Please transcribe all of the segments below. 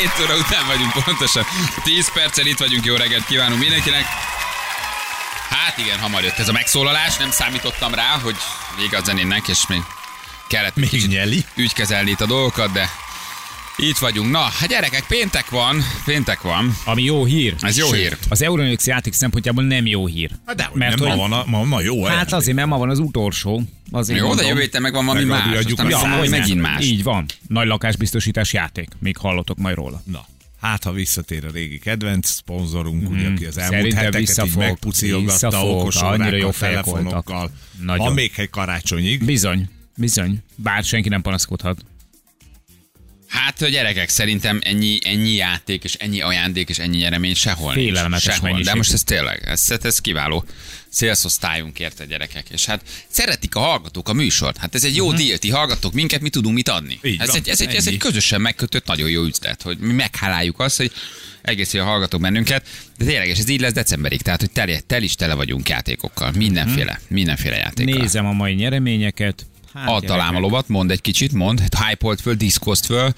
7 óra után vagyunk pontosan. 10 perccel itt vagyunk, jó reggelt kívánunk mindenkinek. Hát igen, hamar jött ez a megszólalás, nem számítottam rá, hogy vége a zenének, és még kellett Még nyeli. ügykezelni itt a dolgokat, de itt vagyunk. Na, hát gyerekek, péntek van, péntek van. Ami jó hír. Ez jó hír. Az Euronix játék szempontjából nem jó hír. Hát de, Mert nem, ma hogy- van, a, ma, ma jó Hát azért, mert ma van az utolsó. Azért Jó, de mondom. jövő héten meg van valami más. Megadjuk Aztán a ja, hogy megint más. Így van. Nagy lakásbiztosítás játék. Még hallotok majd róla. Na, hát ha visszatér a régi kedvenc szponzorunk, ugye, aki az elmúlt Szerintem heteket vissza így fog, okos órákkal, telefonokkal. Nagyon. Van még egy karácsonyig. Bizony. Bizony. Bár senki nem panaszkodhat. Hát gyerekek, szerintem ennyi, ennyi játék, és ennyi ajándék, és ennyi nyeremény sehol Félelmetes nincs. Sehol. De mennyiség. most ez tényleg, ez, ez kiváló szélszosztályunk érte gyerekek. És hát szeretik a hallgatók a műsort. Hát ez egy jó uh-huh. deal, ti hallgatók minket, mi tudunk mit adni. Mhm. Így ez, van, egy, ez, egy, ez egy közösen megkötött nagyon jó üzlet, hogy mi megháláljuk azt, hogy egész jól hallgatók bennünket, de tényleg, és ez így lesz decemberig, tehát hogy tel, tel is tele vagyunk játékokkal, mindenféle, Mhm. mindenféle játékkal. Nézem a mai nyereményeket. Hát, Add talán a lovat, mondd egy kicsit, mondd, hype föl, diszkozt föl,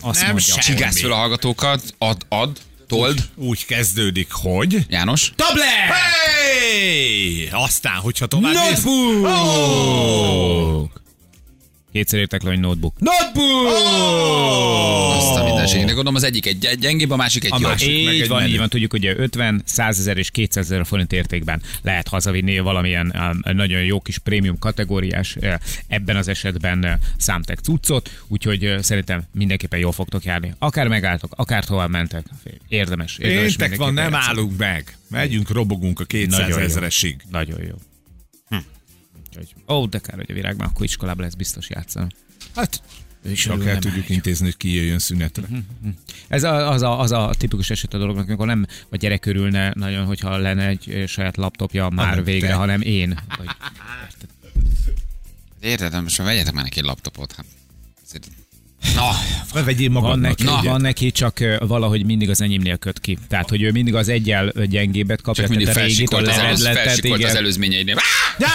Azt Nem mondja. semmi. csigász föl a hallgatókat, add, add, told, Úgy kezdődik, hogy... János. Tablet! Hey! Aztán, hogyha tovább Notebook! Kétszer értek le, hogy notebook. Notebook! Azt a mindenségnek. Gondolom az egyik egy egy gyengébb, a másik egy A másik. meg Így egy van, menü. így van, tudjuk, hogy 50, 100 ezer és 200 ezer forint értékben lehet hazavinni valamilyen um, nagyon jó kis prémium kategóriás, uh, ebben az esetben uh, számtek cuccot, úgyhogy uh, szerintem mindenképpen jól fogtok járni. Akár megálltok, akár tovább mentek. Érdemes. érdemes Péntek van, nem állunk meg. Megyünk, robogunk a 200 Nagyon jó. ezeresig. Nagyon jó. Hm. Úgyhogy, ó, de kár, hogy a virágban akkor iskolában lesz biztos játszani. Hát, is csak el tudjuk intézni, hogy ki jöjjön szünetre. Ez a, az, a, az a tipikus eset a dolognak, amikor nem a gyerek örülne nagyon, hogyha lenne egy saját laptopja már Hanem végre, te. hanem én. Vagy, Érted, most már vegyetek már neki egy laptopot. Hát. Ezért- Na, Ne vegyél van, neki, Na. van neki, csak valahogy mindig az enyémnél köt ki. Tehát, hogy ő mindig az egyel ö, gyengébbet kapja, csak mindig a a felsikolt az, előz, levedletet, az igen. előzményeinél. Jaj,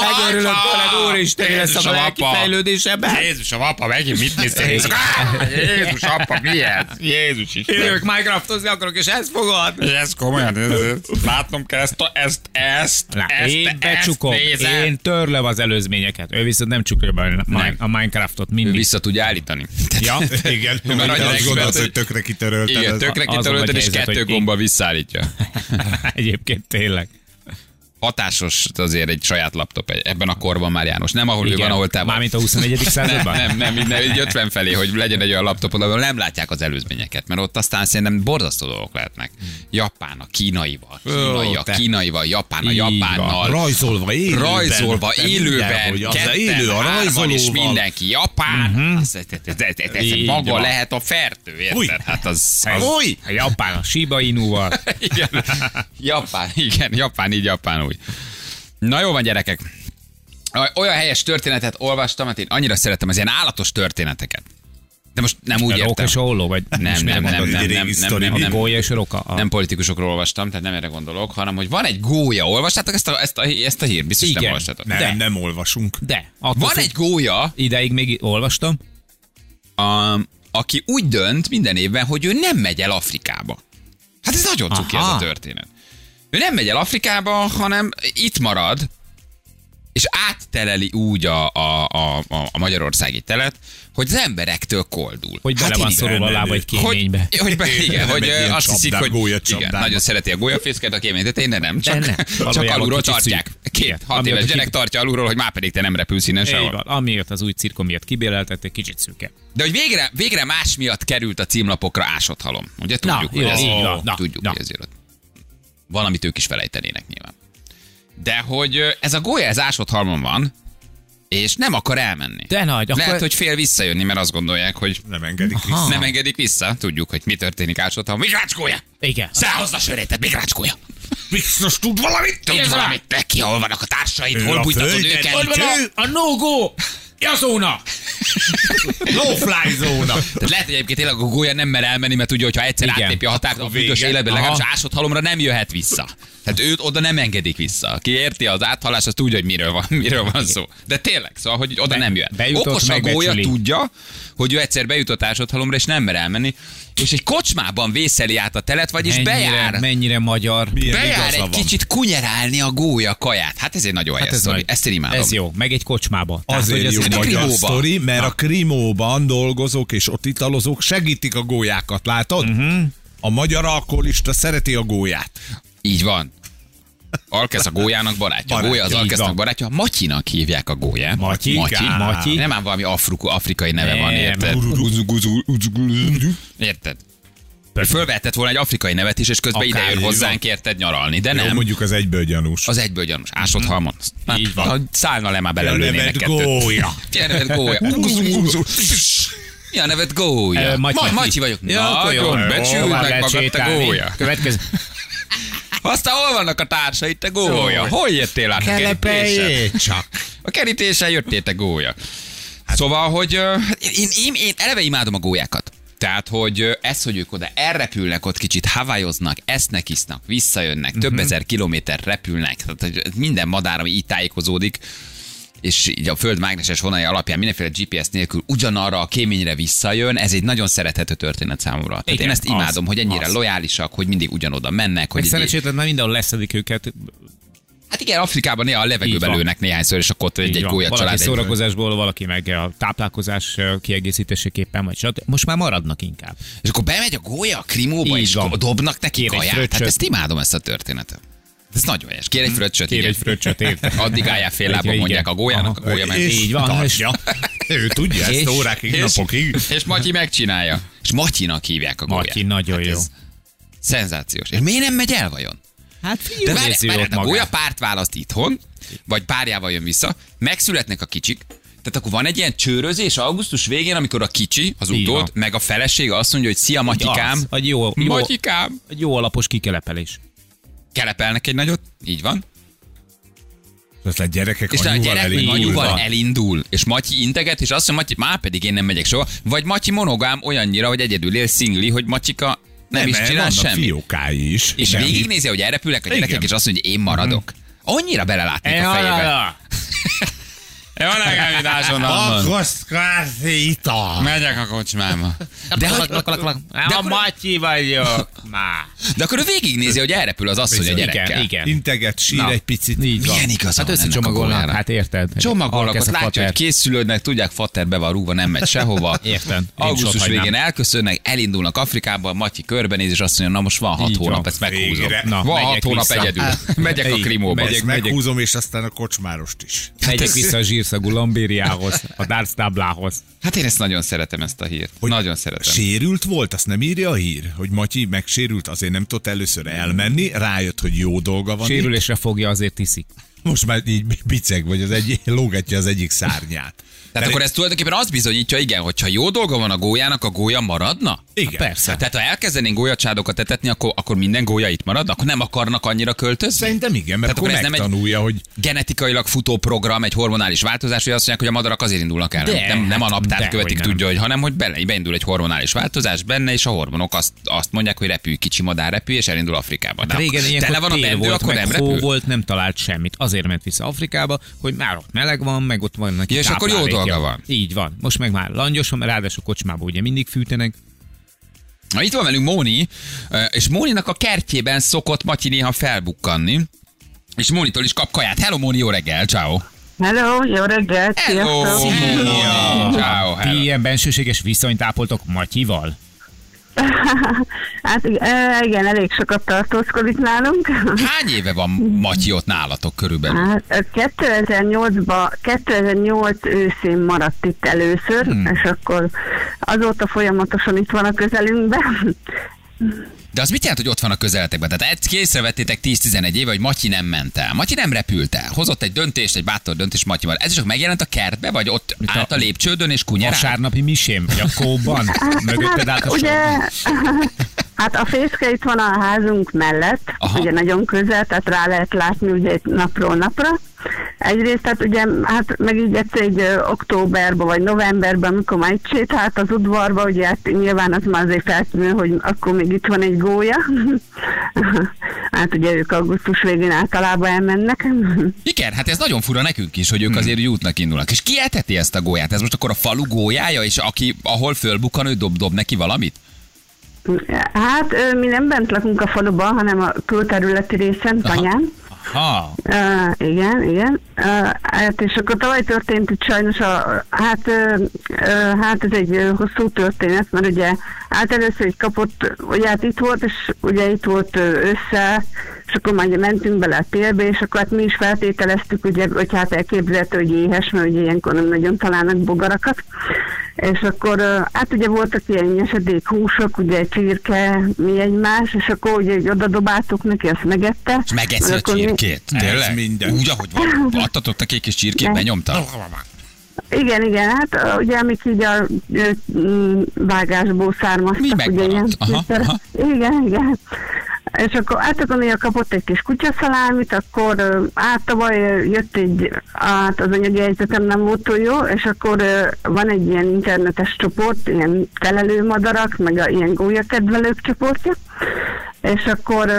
megörülök tőled, úristen, lesz a lelki fejlődésemben. Jézusom, apa, megint mit néztél? Jézus, apa, mi ez? Jézus is. Jövök Minecraftozni akarok, és ezt fogad. Ez komolyan, ez, ez, látnom kell ezt, a- ezt, ezt, Na, ezt, én ezt becsukom, én törlöm az előzményeket. Ő viszont nem csukja be a, Nem. Minecraftot Ő mindig. vissza tudja állítani. Ja, Igen, Ő már mert nagyon azt expert, hogy tökre kitörölted. Igen, tökre kitörölted, és kettő gomba visszaállítja. Egyébként tényleg. Hatásos azért egy saját laptop ebben a korban már János. Nem ahol ő Igen. van, ahol te vagy. Mármint a 21. Nem, században? nem, nem, nem, egy 50 felé, hogy legyen egy olyan laptopod, ahol nem látják az előzményeket, mert ott aztán szerintem borzasztó dolgok lehetnek. Japán a kínaival, kínai a kínaival, Japán a Így japánnal. Rajzolva, élőben. Rajzolva, élőben, ketten, élő, a hárman, és rajzolóval. mindenki Japán. Uh-huh. Ez, Így maga van. lehet a fertő, érted? Hát az, az, Japán, a Shiba Inuval. igen. Japán, igen, Japán így, Japán úgy. Na jó van, gyerekek. Olyan helyes történetet olvastam, hát én annyira szeretem az ilyen állatos történeteket. De most nem úgy A Róka értem. és a Holló, vagy Nem, nem, nem, nem, nem, nem, nem, nem, Gólya és a Roka. A... nem politikusokról olvastam, tehát nem erre gondolok, hanem hogy van egy gólya. Olvastátok ezt a, ezt a, ezt a hírt? Biztos nem Igen. olvastátok. Nem, De. nem olvasunk. De. Attól Van egy gólya, Ideig még olvastam. a, aki úgy dönt minden évben, hogy ő nem megy el Afrikába. Hát ez nagyon cuki ez a történet. Ő nem megy el Afrikába, hanem itt marad, és átteleli úgy a, a, a, a, magyarországi telet, hogy az emberektől koldul. Hogy bele Hát van szorulva a lába egy kéménybe. Hogy, hogy be, igen, Nem hogy azt hiszik, hogy gólyacsapdába. igen, nagyon szereti a gólyafészket a kémény tetején, de nem, csak, nem. csak alulról tartják. Két, hat éves gyerek tartja alulról, hogy már pedig te nem repülsz innen sehol. van. Amiért az új cirkom miatt kibéreltették, kicsit szűke. De hogy végre, végre más miatt került a címlapokra ásott halom. Ugye Na, tudjuk, jó, hogy ez, így van. Na, tudjuk, na. hogy ez jött. Valamit ők is felejtenének nyilván. De hogy ez a gólya, ez ásott halmon van, és nem akar elmenni. De nagy, akkor... Lehet, hogy fél visszajönni, mert azt gondolják, hogy Nem engedik Aha. vissza. nem engedik vissza. Tudjuk, hogy mi történik ásott halmon. Migrácskója! Igen. Száhozd a sörétet, migrácskója! Biztos tud valamit? Tudod valamit? Neki, hol vannak a társaid? Hol bújtatod őket? Hol van a- A no-go! Jazóna! No-fly zóna. Tehát lehet, hogy egyébként tényleg a gólya nem mer elmenni, mert tudja, hogy ha egyszer Igen. átlépi a határt, a büdös életben legalábbis ásott halomra nem jöhet vissza. Tehát őt oda nem engedik vissza. Aki érti az áthalás, az tudja, hogy miről van, miről van szó. De tényleg, szóval, hogy oda Be- nem jöhet. Okos a gólya tudja, hogy ő egyszer bejutott ásott halomra, és nem mer elmenni, és egy kocsmában vészeli át a telet, vagyis bejár. mennyire magyar. Milyen Bejár egy van. kicsit kunyerálni a gólya kaját. Hát ez egy nagyon helyes sztori. nagy- Ezt én imádom. Ez jó, meg egy kocsmába. Tehát, Azért hogy jó ez- a magyar sztori, mert Na. a krimóban dolgozók és ott italozók segítik a gólyákat, látod? Uh-huh. A magyar alkoholista szereti a gólyát. Így van. Alkesz a gólyának barátja. A Barátja, gólya az van. barátja. Matyinak hívják a gólyát. Matyi, Matyi. Matyi. Nem ám valami afruku, afrikai neve van, Nem. érted? Érted? Fölvehetett volna egy afrikai nevet is, és közben Akár ide jön hozzánk, érted, nyaralni. De Jó, nem. mondjuk az egyből gyanús. Az egyből gyanús. Ásott halmon. Így van. Ha Szállna le már a belelőnének kettőt. gólya? A neved gólya? Mi a neved gólya? Matyi vagyok. Ja, akkor jó. Meg magad, te gólya. Következő. Aztán hol vannak a társaid, te gólya? Hol jöttél át a kerítésen? Csak. A kerítésen jöttél, te gólya. Szóval, hogy hát én, én, én eleve imádom a gólyákat. Tehát, hogy ez, hogy ők oda elrepülnek, ott kicsit havajoznak, esznek, isznak, visszajönnek, több ezer kilométer repülnek, tehát hogy minden madár, ami így tájékozódik, és így a föld mágneses vonalai alapján mindenféle GPS nélkül ugyanarra a kéményre visszajön, ez egy nagyon szerethető történet számomra. Tehát Igen, én ezt az, imádom, hogy ennyire az. lojálisak, hogy mindig ugyanoda mennek. Hogy szerencsétlen már mindenhol leszedik őket. Hát igen, Afrikában néha a levegőbe lőnek néhányszor, és akkor ott egy, egy gólya valaki család. egy- szórakozásból, valaki meg a táplálkozás ö, kiegészítéséképpen, vagy stb. Most már maradnak inkább. És akkor bemegy a gólya a krimóba, Így és van. dobnak neki Kér kaját. Hát ezt imádom, ezt a történetet. Ez nagyon helyes. Kér egy fröccsöt, Kér egy fröccsöt, érted? Addig álljál fél lábon, mondják a gólyának, a gólya meg. És Így van, tartja. Ő tudja ezt és- órákig, és, napokig. és Matyi megcsinálja. És Matyinak hívják a gólyát. Matyi, nagyon jó. ez Szenzációs. És miért nem megy el vajon? Hát De fiú, várj, nézi várj, ott a gólya párt választ itthon, vagy párjával jön vissza, megszületnek a kicsik, tehát akkor van egy ilyen csőrözés augusztus végén, amikor a kicsi, az utód, meg a felesége azt mondja, hogy szia Matyikám, Az, egy jó, jó, Matyikám, egy jó alapos kikelepelés. Kelepelnek egy nagyot, így van, Tehát a gyerekek és a gyerek meg elindulva. anyuval elindul, és Matyi integet, és azt mondja, Matyi, már pedig én nem megyek soha, vagy Matyi monogám olyannyira, hogy egyedül él szingli, hogy Matyika nem, nem is csinál semmit. fiókái is. És Nem. végignézi, hogy elrepülnek a gyerekek, Igen. és azt mondja, hogy én maradok. Annyira belelátnék a fejébe. Jó, nekem itt ásonnan Akoszkázi ital. Megyek a kocsmába. De, hogy, de, A akkor, Matyi vagyok már. de akkor ő végignézi, hogy elrepül az asszony a gyerekkel. Igen, igen. Integet, sír Na. egy picit. Így van. Milyen igaza Hát a összecsomagolnak, hát érted? Csomagolnak, ott Alkesz a látja, hogy készülődnek, tudják, fater be van rúgva, nem megy sehova. Értem. Augusztus végén elköszönnek, elindulnak Afrikába, Matyi körbenéz, és azt mondja, na most van hat Így van. hónap, ezt meghúzom. Van hat hónap vissza. egyedül. Megyek a krimóba. Meghúzom, és aztán a kocsmárost is. Megyek vissza a zsírszagú Lambériához, a Darts táblához. Hát én ezt nagyon szeretem, ezt a hírt. Nagyon szeretem. Sérült volt, azt nem írja a hír, hogy Matyi megsérült, azért nem tudott először elmenni, rájött, hogy jó dolga van. itt. Sérülésre fogja, azért iszik. Most már így biceg, vagy az egyik, lógatja az egyik szárnyát. Tehát akkor ez tulajdonképpen azt bizonyítja, igen, hogyha jó dolga van a gólyának, a gólya maradna? Igen. Persze. Tehát ha elkezdenénk gólyacsádokat etetni, akkor, akkor minden gólya itt marad? Akkor nem akarnak annyira költözni? Szerintem igen, mert Tehát akkor akkor ez nem egy- hogy genetikailag futó program, egy hormonális változás, hogy azt mondják, hogy a madarak azért indulnak el. De, nem, nem a naptárt de, követik, hogy tudja, hogy, hanem hogy bele, beindul egy hormonális változás benne, és a hormonok azt, azt mondják, hogy repülj, kicsi madár repülj, és elindul Afrikába. De Régen ilyenkor tele van a bendő, volt, akkor nem repül. volt, nem talált semmit. Azért ment vissza Afrikába, hogy már ott meleg van, meg ott van neki Ja, és akkor jó táplálékja. Dolga van. Így van. Most meg már langyos van, ráadásul kocsmába ugye mindig fűtenek. Na, itt van velünk Móni, és Móninak a kertjében szokott Matyi néha felbukkanni, és Mónitól is kap kaját. Hello Móni, jó reggel, ciao. Hello, jó reggelt, Hello! Móni, ciao, Ti hello. ilyen bensőséges viszonyt ápoltok Matyival? Hát igen, elég sokat tartózkodik nálunk. Hány éve van Matyi ott nálatok körülbelül? Hát 2008-ba, 2008 őszén maradt itt először, hmm. és akkor azóta folyamatosan itt van a közelünkben. De az mit jelent, hogy ott van a közeletekben? Tehát ezt készrevettétek 10-11 éve, hogy Matyi nem ment el. Matyi nem repült el. Hozott egy döntést, egy bátor döntést Matyival. Ez is csak megjelent a kertbe, vagy ott Mit a- állt a lépcsődön és kunyerált? Vasárnapi misém, vagy a kóban? Mögötted át a ugye, sorban? hát a fészke itt van a házunk mellett, Aha. ugye nagyon közel, tehát rá lehet látni ugye napról napra, Egyrészt, hát ugye, hát meg így egyszer egy ö, októberben vagy novemberben, amikor már itt sétált az udvarba, ugye hát nyilván az már azért feltűnő, hogy akkor még itt van egy gólya. hát ugye ők augusztus végén általában elmennek. Igen, hát ez nagyon fura nekünk is, hogy ők azért úgy útnak indulnak. És ki eteti ezt a gólyát? Ez most akkor a falu gólyája, és aki, ahol fölbukkan, ő dob, dob neki valamit? Hát mi nem bent lakunk a faluban, hanem a külterületi részen, Aha. tanyán. Ha, Uh, igen, igen. Uh, hát és akkor tavaly történt itt sajnos, a, hát, uh, uh, hát ez egy hosszú történet, mert ugye hát először egy kapott, ugye hát itt volt, és ugye itt volt össze, és akkor már ugye mentünk bele a térbe, és akkor hát mi is feltételeztük, ugye, hogy hát elképzelhető, hogy éhes, mert ugye ilyenkor nem nagyon találnak bogarakat. És akkor, hát ugye voltak ilyen esedék húsok, ugye csirke, mi egymás, és akkor ugye oda dobáltuk neki, azt megette. És megeszi a Akkor mi- csirkét? Tényleg? minden. Úgy, ahogy van. Neki egy kis csirkét, benyomta? Igen, igen, hát ugye amik így a vágásból származtak. Mi ugye megmaradt? ilyen Aha, aha. Igen, igen. És akkor hát néha kapott egy kis kutyaszalámit, akkor ö, hát tavaly jött egy, hát az anyagi helyzetem nem volt túl jó, és akkor van egy ilyen internetes csoport, ilyen telelőmadarak, meg a, ilyen gólyakedvelők csoportja, és akkor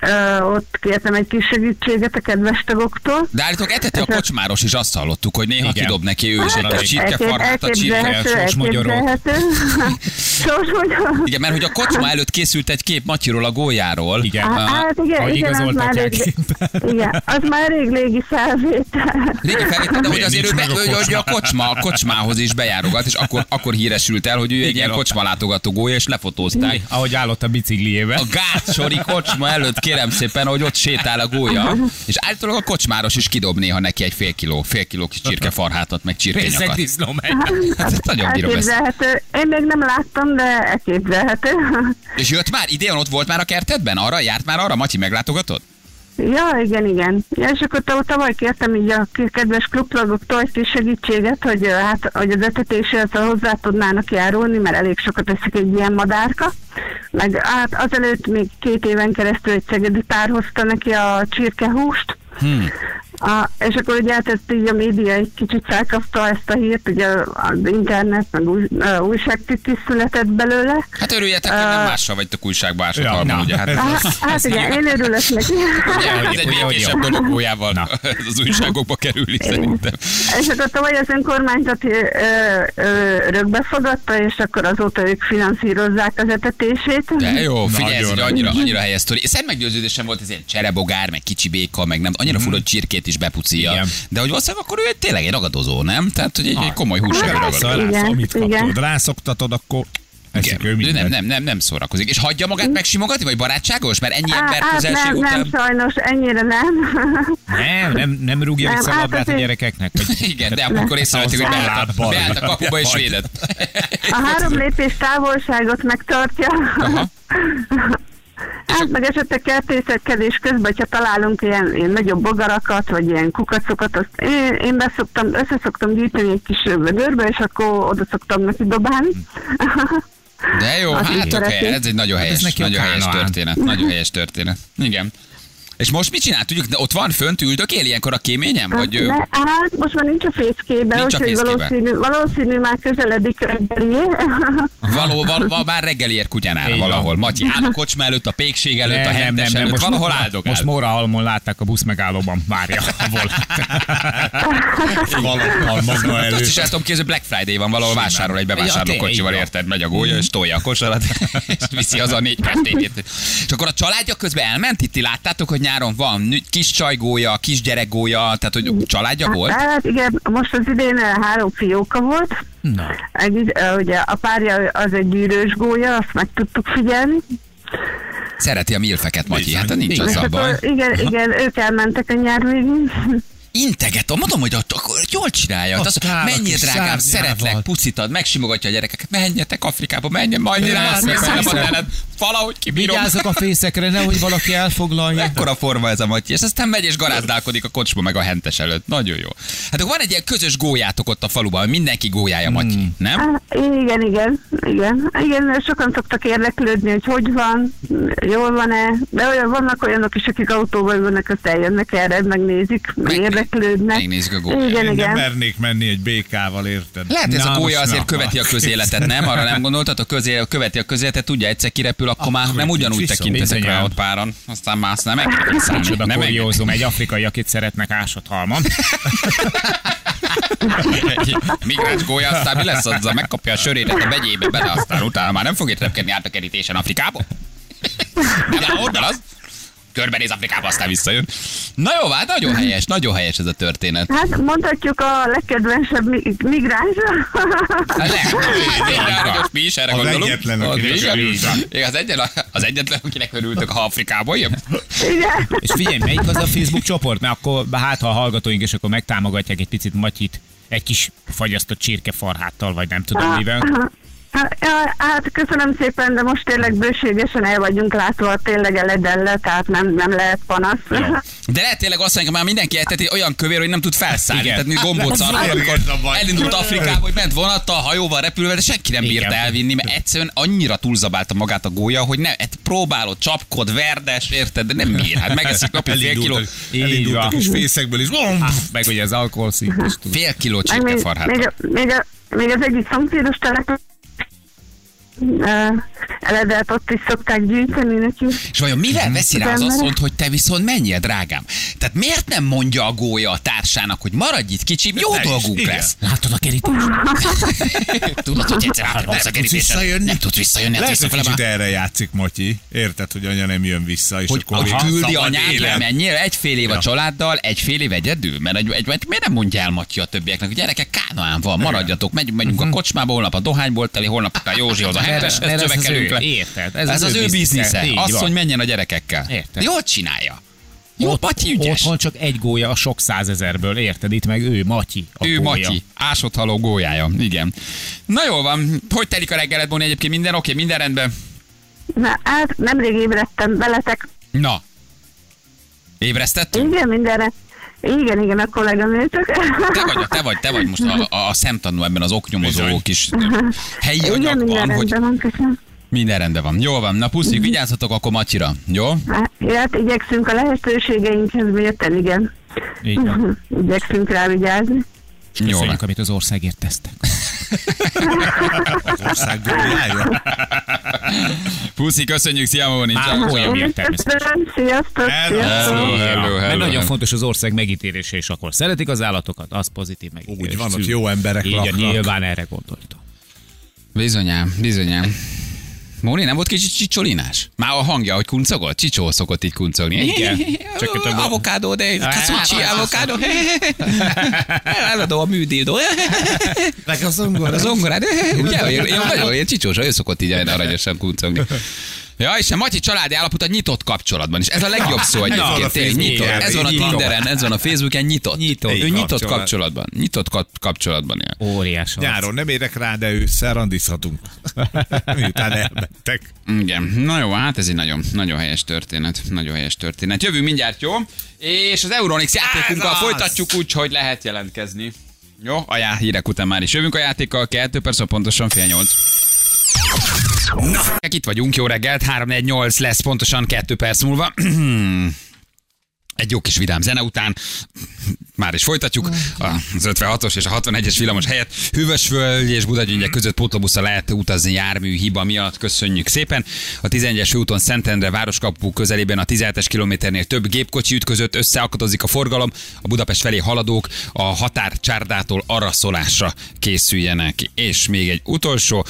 ö, ott kértem egy kis segítséget a kedves tagoktól, De állítok, eteti a kocsmáros is, azt hallottuk, hogy néha Igen. kidob neki ő is egy Hát, kis csirkefarhát a csirke. elképzelhető. Sorsmagyarót. Igen, mert hogy a kocsma előtt készült egy kép Matyiról a gólyáról. igen. Á, Hát igen, Ahogy igen, az már rég, igen, az már rég légi felvétel. Régi felvétel, de hogy azért ő, be, meg a hogy, hogy a kocsma, a kocsmához is bejárogat, és akkor, akkor híresült el, hogy ő egy ilyen ott- kocsma látogató gólya, és lefotózták. Ahogy állott a bicikliével. A gátsori kocsma előtt kérem szépen, hogy ott sétál a gólya, és állítólag a kocsmáros is kidob néha neki egy fél kiló, fél kiló kis csirkefarhátat, meg csirkenyakat. Hát ezt nagyon bírom ezt. Én még nem láttam, de elképzelhető. És jött már, idén ott volt már a kertedben? Arra járt már arra? Matyi meglátogatott? Ja, igen, igen. Ja, és akkor tav- tavaly kértem így a kedves klubtagoktól egy segítséget, hogy, hát, hogy az etetéshez hozzá tudnának járulni, mert elég sokat eszik egy ilyen madárka. Meg hát azelőtt még két éven keresztül egy szegedi pár hozta neki a csirkehúst. Hmm. A, és akkor ugye hát ezt így a média egy kicsit felkapta ezt a hírt, ugye az internet, meg új, ö, újságcikk is született belőle. Hát örüljetek, hogy nem mással vagytok újságba ásott Ja, ugye? Hát, Hát, hát igen, én örülök neki. ugye, ez egy békésebb jó. dolog gólyával Na. az újságokba kerülni szerintem. És akkor tavaly az önkormányzat ö, ö, örökbe fogadta, és akkor azóta ők finanszírozzák az etetését. De jó, figyelj, ez annyira, annyira helyes sztori. Szent meggyőződésem volt, ez ilyen cserebogár, meg kicsi béka, meg nem, annyira fura, hogy csirkét is bepucilja. Igen. De hogy valószínűleg akkor ő egy, tényleg egy ragadozó, nem? Tehát, hogy egy, egy komoly húsevő Hát, ragadozó. Amit kapod, rászoktatod, akkor eszik ő Igen. Ő mindent. nem, nem, nem, nem szórakozik. És hagyja magát megsimogatni, vagy barátságos? Mert ennyi Á, ember hát közelség nem, után... nem, sajnos, ennyire nem. Nem, nem, nem rúgja Nem, vissza a hát labdát a gyerekeknek. Igen, de akkor észrevették, hogy beállt, beállt a kapuba és védett. A három lépés távolságot megtartja. Aha. Hát meg esetleg kertészkedés közben, hogyha találunk ilyen, ilyen nagyobb bogarakat, vagy ilyen kukacokat, azt én, én beszoktam, össze szoktam gyűjteni egy kis vödörbe, és akkor oda szoktam neki dobálni. De jó, Az hát oké, szereti. ez egy nagyon helyes, neki a nagyon helyes történet. Nagyon helyes történet. Igen. És most mit csinál? Tudjuk, de ott van fönt, üldökél ilyenkor a kéményen? Vagy ő... Ne, hát most már nincs a fészkében, Nincs a úgyhogy fészkében. valószínű, valószínű már közeledik reggeli. Való, val, val, már reggeliért kutyánál van. valahol. Matyi áll a kocsma előtt, a pékség előtt, a Nem, nem, hentes nem, nem, előtt, most, valahol áldogál. most Mórahalmon látták a busz megállóban, várja a. Valahol maga Hát Azt is előtt. el tudom képzelni, Black Friday van, valahol vásárol egy Ja, bevásárlókocsival, tényleg, így érted? Megy a gólya, és tolja a kosarat, és viszi az a négy. És akkor a családja közben elment, itt ti láttátok, hogy nyáron van kis csajgólya, kis gyerekgólya, tehát hogy családja volt? Hát igen, most az idén eh, három fióka volt. Na. Egy, eh, ugye a párja az egy gyűrős gólya, azt meg tudtuk figyelni. Szereti a milfeket, Matyi, hát nincs az a baj. igen, igen, ők elmentek a nyár végén. Integet, mondom, hogy ott, akkor jól csinálja. Ott Az, áll a menjél, drágám, szeretlek, pucitad, megsimogatja a gyerekeket, menjetek Afrikába, menjen, majd rá, valahogy kibírom. Vigyázzak a fészekre, nehogy valaki elfoglalja. Ekkora forma ez a Matyi, és aztán megy és garázdálkodik a kocsma meg a hentes előtt. Nagyon jó. Hát akkor van egy ilyen közös gólyátok ott a faluban, mindenki gólyája Matyi, Hmm. nem? Igen, igen, igen. Igen, sokan szoktak érdeklődni, hogy hogy van, jól van-e, de olyan, vannak olyanok is, akik autóban ülnek, azt eljönnek erre, megnézik, meg érdeklődnek. megnézik a gólyát. Igen, Én nem igen. mernék menni egy békával, érted? Lehet, ez Na, a gólya azért követi a közéletet, nem? Arra nem gondoltad? A közé, követi a közéletet, tudja, egyszer kirepül, akkor már nem ugyanúgy tekintezek rá ott páran. Aztán mász nem engedek. Nem kuriózum, egy afrikai, akit szeretnek ásott halmon. Migráns gólya, aztán mi lesz azzal? Megkapja a sörétet a vegyébe bele, aztán utána már nem fogja repkedni át a kerítésen Afrikába. Nem, onnan az. Körbenéz Afrikába, aztán visszajön. Na jó, hát nagyon helyes, nagyon helyes ez a történet. Hát mondhatjuk a legkedvensebb mi- migráns. Hát most mi is erre Az gondolunk. egyetlen, Az akinek az egyetlen, az egyetlen, akinek örültök, ha Afrikából jön. igen. És figyelj, melyik az a Facebook csoport? Mert akkor, hát ha a hallgatóink és akkor megtámogatják egy picit Matyit, egy kis fagyasztott csirkefarháttal, vagy nem tudom mivel. Hát, hát köszönöm szépen, de most tényleg bőségesen el vagyunk látva, tényleg eledelle, tehát nem, nem lehet panasz. De lehet tényleg azt mondani, már mindenki eteti olyan kövér, hogy nem tud felszállni. Igen. Tehát mi gombóc arra, amikor elindult Afrikába, hogy ment vonattal, hajóval, repülve, de senki nem bírta Igen. elvinni, mert egyszerűen annyira túlzabálta magát a gólya, hogy ne, hát próbálod, csapkod, verdes, érted, de nem bír. Hát megeszik napi fél kiló, Elindult, Így elindult a van. kis fészekből is. Bom! Meg ugye az alkoholszint is fél kiló Meg még, csirkefarhát. még, a- még, a, még az egyik szomszédos 嗯 eledelt ott is szokták gyűjteni neki. És vajon mivel veszi rá az asszonyt, hogy te viszont menjél, drágám? Tehát miért nem mondja a gólya a társának, hogy maradj itt kicsim, jó is, dolgunk igen. lesz. Látod a kerítést? Tudod, hogy egyszer Nem átrepülsz a kerítésen. Nem tudsz visszajönni, hát Lehet, hogy kicsit erre játszik Matyi. Érted, hogy anya nem jön vissza, és Hogy, akkor küldi élet. lemenjél egy fél év a családdal, egy fél év egyedül? Mert, egy, egy, miért nem mondja el Matyi a többieknek, hogy gyerekek, Kánaán van, maradjatok, megyünk, megyünk a kocsmába, holnap a dohányból teli, holnap a Józsihoz a mert ez az csövekelünk le. érted, Ez, az, ő biznisze. Az, van. hogy menjen a gyerekekkel. Érted. Jól csinálja. Jó, Matyi ügyes. Otthon csak egy gólya a sok százezerből, érted? Itt meg ő, Matyi. A Ő gólya. Matyi, ásott haló gólyája, igen. Na jól van, hogy telik a reggeled, Boni? Egyébként minden oké, minden rendben? Na, hát nemrég ébredtem veletek. Na. Ébresztettünk? Igen, mindenre. Igen, igen, a kolléganőtök. Te vagy, te vagy, te vagy most a, a, a szemtanú ebben az oknyomozó kis helyi Igen, minden anyagban, hogy rendben van, köszönöm. Minden rendben van. Jól van, na puszik, vigyázzatok akkor Matyira, jó? Hát, hát igyekszünk a lehetőségeinkhez mérten, igen. Így van. Igyekszünk rá vigyázni. Jó van. Köszönjük, amit az országért tesztek. Az ország gólyája. Puszi, köszönjük, szia Móni. Már olyan is természetesen. sziasztok, Hello. sziasztok. Hello, hello, Mert hello, nagyon hello. fontos az ország megítélése, és akkor szeretik az állatokat, az pozitív megítélés. Úgy van, ott jó emberek Így, laknak. nyilván erre gondoltam. Bizonyám, bizonyám. Móni nem volt kicsit csicsolinás? Már a hangja, hogy kuncogott? Csicsó szokott így kuncogni. Igen. Csak a- avokádó, de kacocsi, avokádó. Eladó a műdildó. Meg a zongora. A zongorád, ugye? Ilyen, nagyon ilyen csicsós, ő szokott így aranyosan kuncogni. Ja, és a Matyi családi állapot a nyitott kapcsolatban is. Ez a legjobb szó van a egyébként. Tényleg, nyitott. Ez van a. Tinderen, ez van a Facebooken, nyitott. Nyitott. Ő nyitott Kapcsolat. kapcsolatban. Nyitott kap- kapcsolatban él. Óriás. Nyáron nem érek rá, de ősszel randizhatunk. Miután elmentek. Igen, na jó, hát ez egy nagyon, nagyon helyes történet. Nagyon helyes történet. Jövünk mindjárt, jó? És az Euronix játékunkkal folytatjuk úgy, hogy lehet jelentkezni. Jó, a hírek után már is jövünk a játékkal, kettő perc, pontosan fél nyolc. Na, itt vagyunk, jó reggelt, 348 lesz pontosan kettő perc múlva. Egy jó kis vidám zene után, már is folytatjuk, az 56-os és a 61-es villamos helyett Hűvösvölgy és Budagyöngyek között pótlóbusszal lehet utazni jármű hiba miatt, köszönjük szépen. A 11-es úton Szentendre városkapu közelében a 17-es kilométernél több gépkocsi ütközött, összeakadozik a forgalom, a Budapest felé haladók a határ határcsárdától araszolásra készüljenek. És még egy utolsó,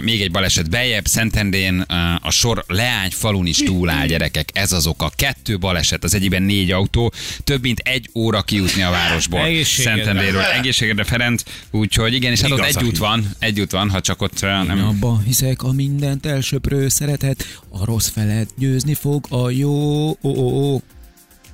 még egy baleset bejebb, Szentendén a sor Leány falun is túláll gyerekek, ez az oka. Kettő baleset, az egyiben 54 autó, több mint egy óra kijutni a városból. Szentendéről. Egészségedre Ferenc, úgyhogy igen, és hát ott egy út van, egy út van, ha csak ott eh, nem... Én abban hiszek a mindent elsöprő szeretet, a rossz felett győzni fog a jó... Ó, ó, ó.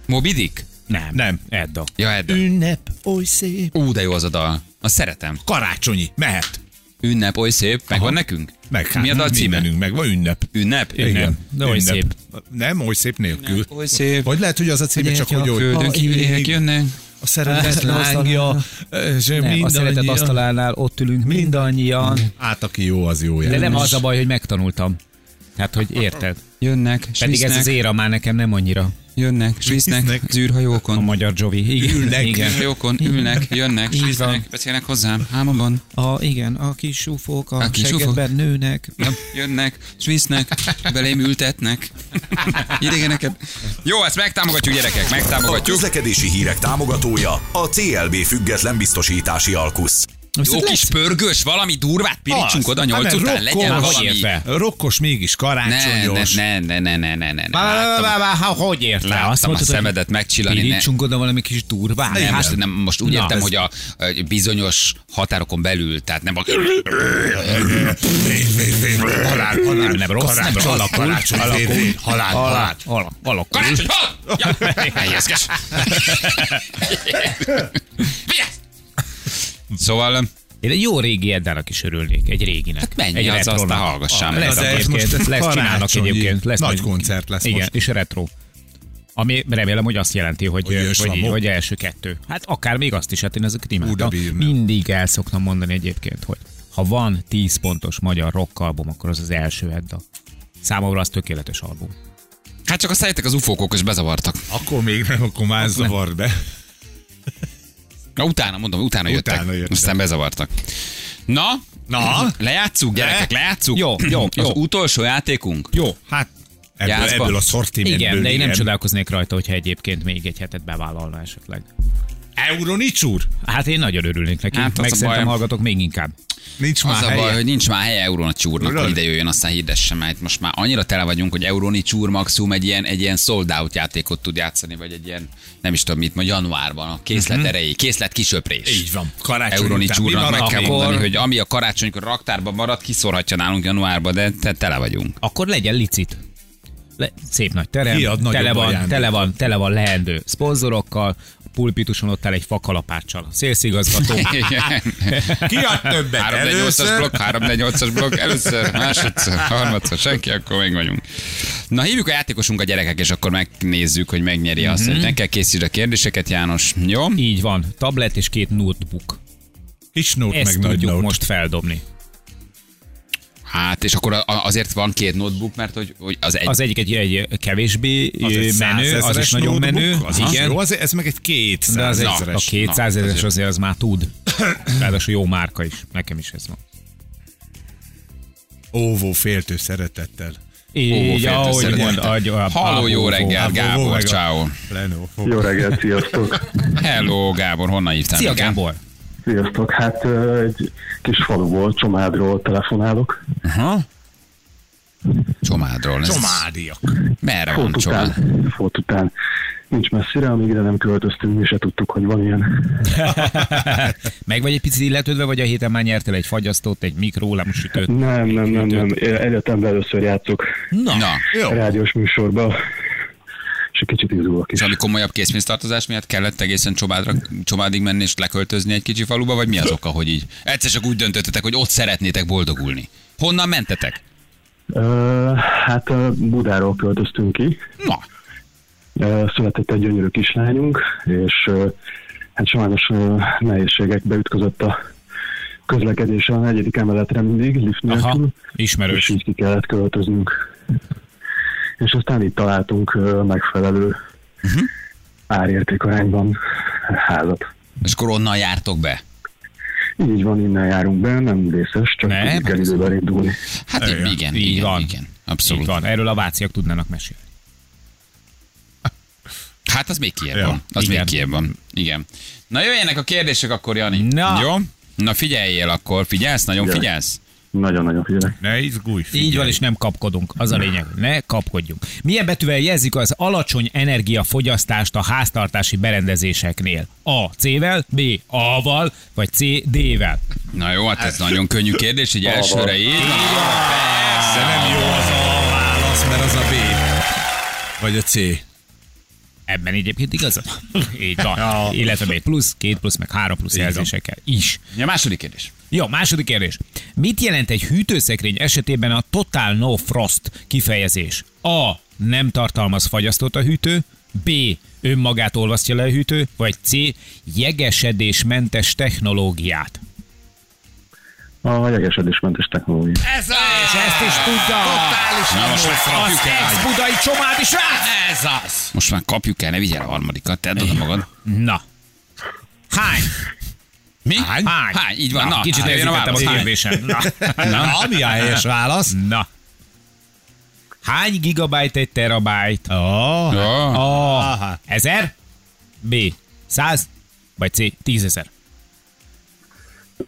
Mobidik? Nem. Nem. Edda. Ja, Edda. Ünnep, oly szép. Ú, de jó az a dal. Azt szeretem. Karácsonyi, mehet. Ünnep, oly szép. Megvan nekünk? Meg, hát, Mi a dal címe? meg van ünnep. Ünnep? Igen. De oly Ünnep. szép. Nem, oly szép nélkül. Ünnep, oly szép. Vagy lehet, hogy az a címe, csak hogy, hogy Földön a, kívüliek jönnek. a szeretet lángja, Nem, a szeretet asztalánál ott ülünk mindannyian. Hát aki jó, az jó De nem az a baj, hogy megtanultam. Tehát, hogy érted? Jönnek, Pedig ez az éra már nekem nem annyira. Jönnek, svisznek Svisznek. az űrhajókon. A magyar Jovi. Igen. Ülnek. Igen. űrhajókon ülnek, jönnek, svisznek, beszélnek hozzám, hámomban. A, igen, a kis ufók a, A a kis seggedben nőnek. Jönnek, svisznek, belém ültetnek. Idegeneket. Jó, ezt megtámogatjuk, gyerekek, A megtámogatjuk. közlekedési hírek támogatója a CLB független biztosítási alkusz. Jó kis pörgős, valami durvát pirítsunk oda nyolc Hát, mert után, legyen valami. Rokkos mégis karácsonyos. ne, ne, ne, ne, ne, ne. Hogy ért le? Láttam a szemedet megcsillani. Pirítsunk oda valami kis durvát. Nem, most, nem, most úgy értem, hogy a, bizonyos határokon belül, tehát nem a... Halál, halál, Nem, rossz, nem rossz. Alakul, karácsony, alakul. férfi, halál, halál. Alakul. Alakul. Karácsony, hol? Ja, helyezkes. Szóval Én egy jó régi Eddának is örülnék, egy réginek. Hát menj egy az, retronak. aztán hallgassál meg. Lesz ez egyébként, most lesz csinálnak egyébként. Lesz nagy koncert lesz Igen, most. és retro. Ami remélem, hogy azt jelenti, hogy, Hogy hogy, hogy, első kettő. Hát akár még azt is, hát én ezeket imádtam. Mindig el szoktam mondani egyébként, hogy ha van 10 pontos magyar rock album, akkor az az első Edda. Számomra az tökéletes album. Hát csak a szájtek az ufókok is bezavartak. Akkor még nem, akkor már zavart be. Na, utána, mondom, utána jöttek. Utána jöttek. Aztán bezavartak. Na, Na? lejátszuk, gyerekek, lejátszuk. Jó, jó, Az jó. utolsó játékunk. Jó, Hát ebből, Jászba. ebből a szortimentből. igen, de én nem igen. csodálkoznék rajta, hogyha egyébként még egy hetet bevállalna esetleg. Euronics úr? Hát én nagyon örülnék neki, Hát az meg a szerintem hallgatok még inkább. Nincs Az már a baj, helye. hogy nincs már helye Eurona csúrnak, hogy ide jöjjön, aztán hirdesse, mert most már annyira tele vagyunk, hogy Euroni csúr maximum egy ilyen, egy ilyen sold out játékot tud játszani, vagy egy ilyen, nem is tudom mit, ma januárban, a készlet erejé, készlet kisöprés. Így van. Karácsony után mi csúrnak meg kell mondani, hogy ami a karácsonykor raktárban marad, kiszorhatja nálunk januárba, de te tele vagyunk. Akkor legyen licit. Le, szép nagy terem, nagyobb tele van, tele van, tele van leendő szponzorokkal, pulpituson ott áll egy fakalapáccsal. Szélszigazgató. Ki ad többet? 3 8 as Először? blokk, 3 8 as blokk, először, másodszor, harmadszor, senki, akkor még vagyunk. Na, hívjuk a játékosunk a gyerekek, és akkor megnézzük, hogy megnyeri azt, hogy ne kell készítsd a kérdéseket, János. Jó? Így van, tablet és két notebook. Kis nót Ezt meg nagy tudjuk nót. most feldobni. Hát, és akkor azért van két notebook, mert hogy, hogy az egy... Az egyik egy, egy kevésbé Az egy menő, az is nagyon notebook, menő. Az igen. Jó, az, ez meg egy két De az egy, a százezeres. 200 Na, ezeres azért. az már tud. Ráadásul jó márka is. Nekem is ez van. Óvó féltő szeretettel. Így, féltő ahogy szeretettel. mond, ahogy, a- Halló, jó reggel, Gábor, ciao. Jó reggelt, sziasztok! Hello, Gábor, honnan hívtál? Szia? Gábor! Sziasztok! Hát egy kis faluból, Csomádról telefonálok. Aha. Csomádról. Ez Csomádiak. Merre van Fót csomád? után, fót után. Nincs messzire, amíg ide nem költöztünk, mi se tudtuk, hogy van ilyen. Meg vagy egy picit illetődve, vagy a héten már nyertél egy fagyasztót, egy mikrólámsütőt? Nem, nem, nem, nem. Egyetemben először játszok Na, Na, Jó. rádiós műsorba, és egy kicsit izgulok is. és ami komolyabb készpénztartozás miatt kellett egészen Csobádra, Csobádig menni és leköltözni egy kicsi faluba, vagy mi az oka, hogy így egyszer csak úgy döntöttetek, hogy ott szeretnétek boldogulni? Honnan mentetek? Ö, hát ö, Budáról költöztünk ki. Na, Ö, Született egy gyönyörű kislányunk, és hát sajnos nehézségekbe ütközött a közlekedés a negyedik emeletre mindig, lift nélkül. aha, és ismerős. így ki kellett költöznünk. És aztán itt találtunk megfelelő uh-huh. árértékarányban házat. és akkor onnan jártok be. Így van, innen járunk be, nem vészes, csak nem, kell hát időben indulni. Hát igen, igen, Így igen, van. igen. Így Abszolút. van, erről a váciak tudnának mesélni. Hát az még kiebb Ja, van. Az igen. még kiebb van. Igen. Na jöjjenek a kérdések akkor, Jani. Na. Jó? Na figyeljél akkor. Figyelsz? Nagyon Igen. figyelsz? Nagyon-nagyon figyelek. Ne izgulj, figyelj. Így van, és nem kapkodunk. Az a lényeg, ne kapkodjunk. Milyen betűvel jelzik az alacsony energiafogyasztást a háztartási berendezéseknél? A. C-vel, B. A-val, vagy C. D-vel? Na jó, hát ez nagyon könnyű kérdés, így elsőre így. De nem jó az a válasz, mert az a B. Vagy a C. Ebben egyébként igazad? Így van. Illetve B plusz, két plusz, meg három plusz jelzésekkel is. Ja, második kérdés. Jó, második kérdés. Mit jelent egy hűtőszekrény esetében a Total No Frost kifejezés? A. Nem tartalmaz fagyasztót a hűtő. B. Önmagát olvasztja le a hűtő. Vagy C. Jegesedésmentes technológiát. A jegesedésmentes technológia. Ez a... És ezt is tudja. Totális Na, most már Az kapjuk el. ex-budai csomád is rá. Ez az. Most már kapjuk el, ne vigyél a harmadikat, tedd oda magad. Na. Hány? Mi? Hány? Hány? Hány? Így van, Na, na, kicsit a elzítettem a válasz. Kérdésem. Na. Na, mi a helyes válasz? Na. Hány gigabyte egy terabyte? Oh. A. Aha. Ezer? B. Száz? Vagy C. Tízezer?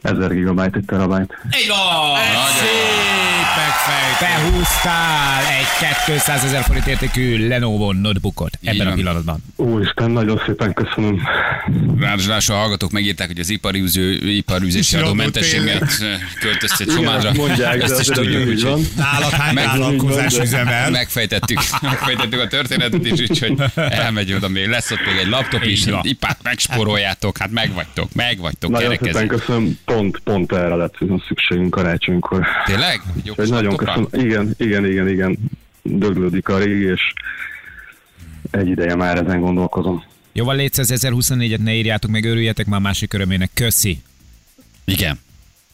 1000 gigabyte, egy terabyte. Egy van! Szépek fejt. Behúztál egy 200 ezer forint értékű Lenovo notebookot ebben a van. pillanatban. Úristen, nagyon szépen köszönöm. Ráadásul a hallgatók megírták, hogy az iparűző, iparűzési Jó, adómentességet költöztet csomádra. Igen, mondják, de Ezt is tudjuk, így úgyhogy van. Nálad hány Meg- vállalkozás üzemel? megfejtettük, megfejtettük a történetet is, úgyhogy elmegy oda még. Lesz ott még egy laptop is, Így ipát megspóroljátok, hát megvagytok, megvagytok, Nagyon szépen köszönöm, pont, pont erre lett szükségünk karácsonykor. Tényleg? Egy nagyon köszönöm. Igen, igen, igen, igen. Döglődik a régi, és egy ideje már ezen gondolkozom. Jóval létsz az 1024-et ne írjátok meg, örüljetek már másik örömének. Köszi. Igen.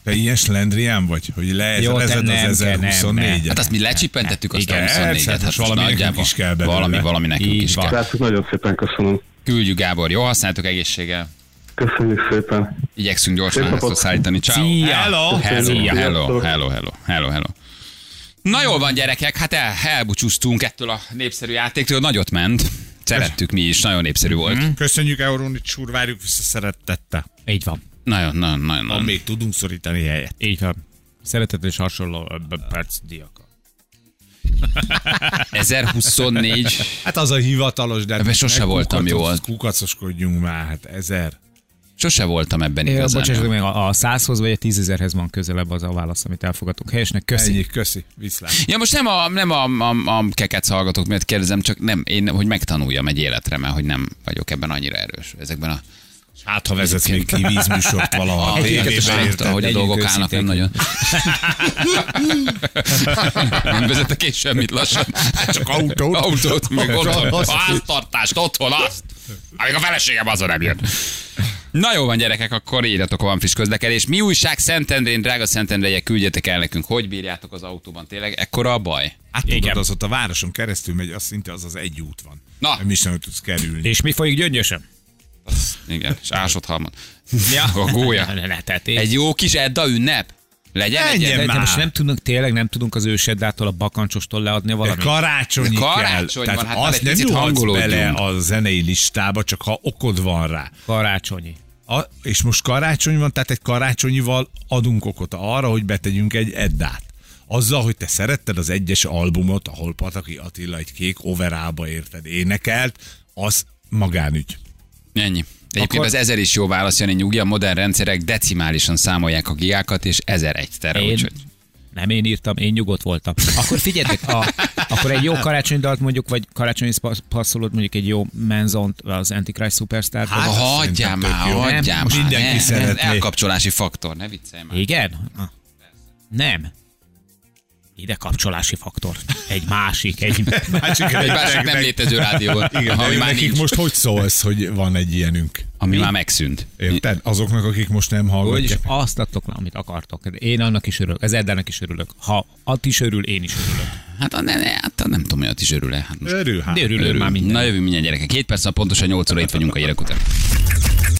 Te ilyen slendrián vagy, hogy nem az kell, nem, 1024-et? Hát azt mi lecsipentettük azt Igen, a 24-et. persze, Hát valami nekünk is kell belőle. Valami, valami nekünk Így is van. kell. Srácok, nagyon szépen köszönöm. Küldjük Gábor, jó használtok egészséggel. Köszönjük szépen. Igyekszünk gyorsan Szép ezt szállítani. Ciao. Szia. Hello. Hello, Szia. hello, hello, hello, hello, hello. Na jól van gyerekek, hát el, elbúcsúztunk ettől a népszerű játéktól, nagyot ment. Szerettük mi is, nagyon népszerű volt. Köszönjük Euronics úr, várjuk vissza szeretettel. Így van. Nagyon, nagyon, nagyon, Ha nagyon. még tudunk szorítani helyet. Így van. Szeretet és hasonló perc diakat. 1024, Hát az a hivatalos, de... Ebben sose voltam jól. Kukacoskodjunk már, hát ezer. Sose voltam ebben Ja, igazán. bocsássatok meg, a a 100-hoz vagy a 10.000-hez van közelebb az a válasz, amit elfogadunk. Helyesnek, köszi. Ennyi, köszi, viszlát. Ja, most nem a, nem a, a, a kekec hallgatók miatt kérdezem, csak nem, én, hogy megtanuljam egy életre, mert hogy nem vagyok ebben annyira erős. Ezekben a Hát, ha vezetsz még ki vízműsort valaha a tévében, hogy a dolgok állnak, nem nagyon. nem vezetek én semmit lassan. Csak autót. Autót, meg otthon. Azt- Háztartást, otthon, azt. Amíg a feleségem azon nem jön. Na jó van, gyerekek, akkor írjatok a van friss közlekedés. Mi újság Szentendrén, drága Szentendrejek, küldjetek el nekünk, hogy bírjátok az autóban. Tényleg ekkora a baj? Hát tudod, az ott a városon keresztül megy, az szinte az az egy út van. Na. Nem is nem tudsz kerülni. És mi folyik gyöngyösen? Igen, és ásott halmon. Ja. A gólya. Egy jó kis Edda ünnep. Legyen de, de már. most nem tudunk, tényleg nem tudunk az őseddától, a bakancsostól leadni De valamit. karácsonyi, De karácsony kell. van, Tehát hát azt nem nyúlhatsz bele a zenei listába, csak ha okod van rá. Karácsonyi. A, és most karácsony van, tehát egy karácsonyival adunk okot arra, hogy betegyünk egy Eddát. Azzal, hogy te szeretted az egyes albumot, ahol Pataki Attila egy kék overába érted énekelt, az magánügy. Ennyi. Egyébként Akkor- az ezer is jó válasz, Jani nyugi, a modern rendszerek decimálisan számolják a gigákat, és ezer egy tere, Én, úgyhogy nem én írtam, én nyugodt voltam. Akkor figyeljetek, a, akkor egy jó karácsonydalt mondjuk, vagy karácsonyi passzolót, mondjuk egy jó menzont, az Antichrist Superstar. Hát, hagyjál már, hagyjál már. mindenki ne, szeretné. Elkapcsolási faktor, ne viccelj már. Igen? Nem. Ide kapcsolási faktor. Egy másik, egy... Másik, Egy másik nem létező rádióban, Igen, ami már nekik nincs, most hogy szólsz, hogy van egy ilyenünk? ami már megszűnt. Érted? Azoknak, akik most nem Hogy hallgatják. azt adtok le, amit akartok. Én annak is örülök, az Eddának is örülök. Ha Att is örül, én is örülök. Hát, ne, ne, hát nem tudom, hogy ott is örül-e. Hát most Örül, hát. De örülök örül. már minden. Na jövő mindjárt gyerekek. Két perc, pontosan 8 óra itt vagyunk a gyerek után.